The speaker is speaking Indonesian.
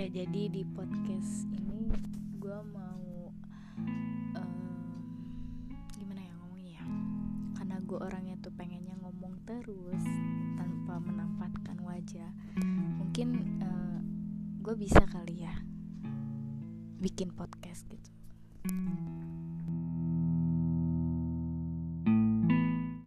Oke, jadi di podcast ini gue mau eh, gimana ya ngomongnya ya? Karena gue orangnya tuh pengennya ngomong terus tanpa menampakkan wajah. Mungkin eh, gue bisa kali ya bikin podcast gitu.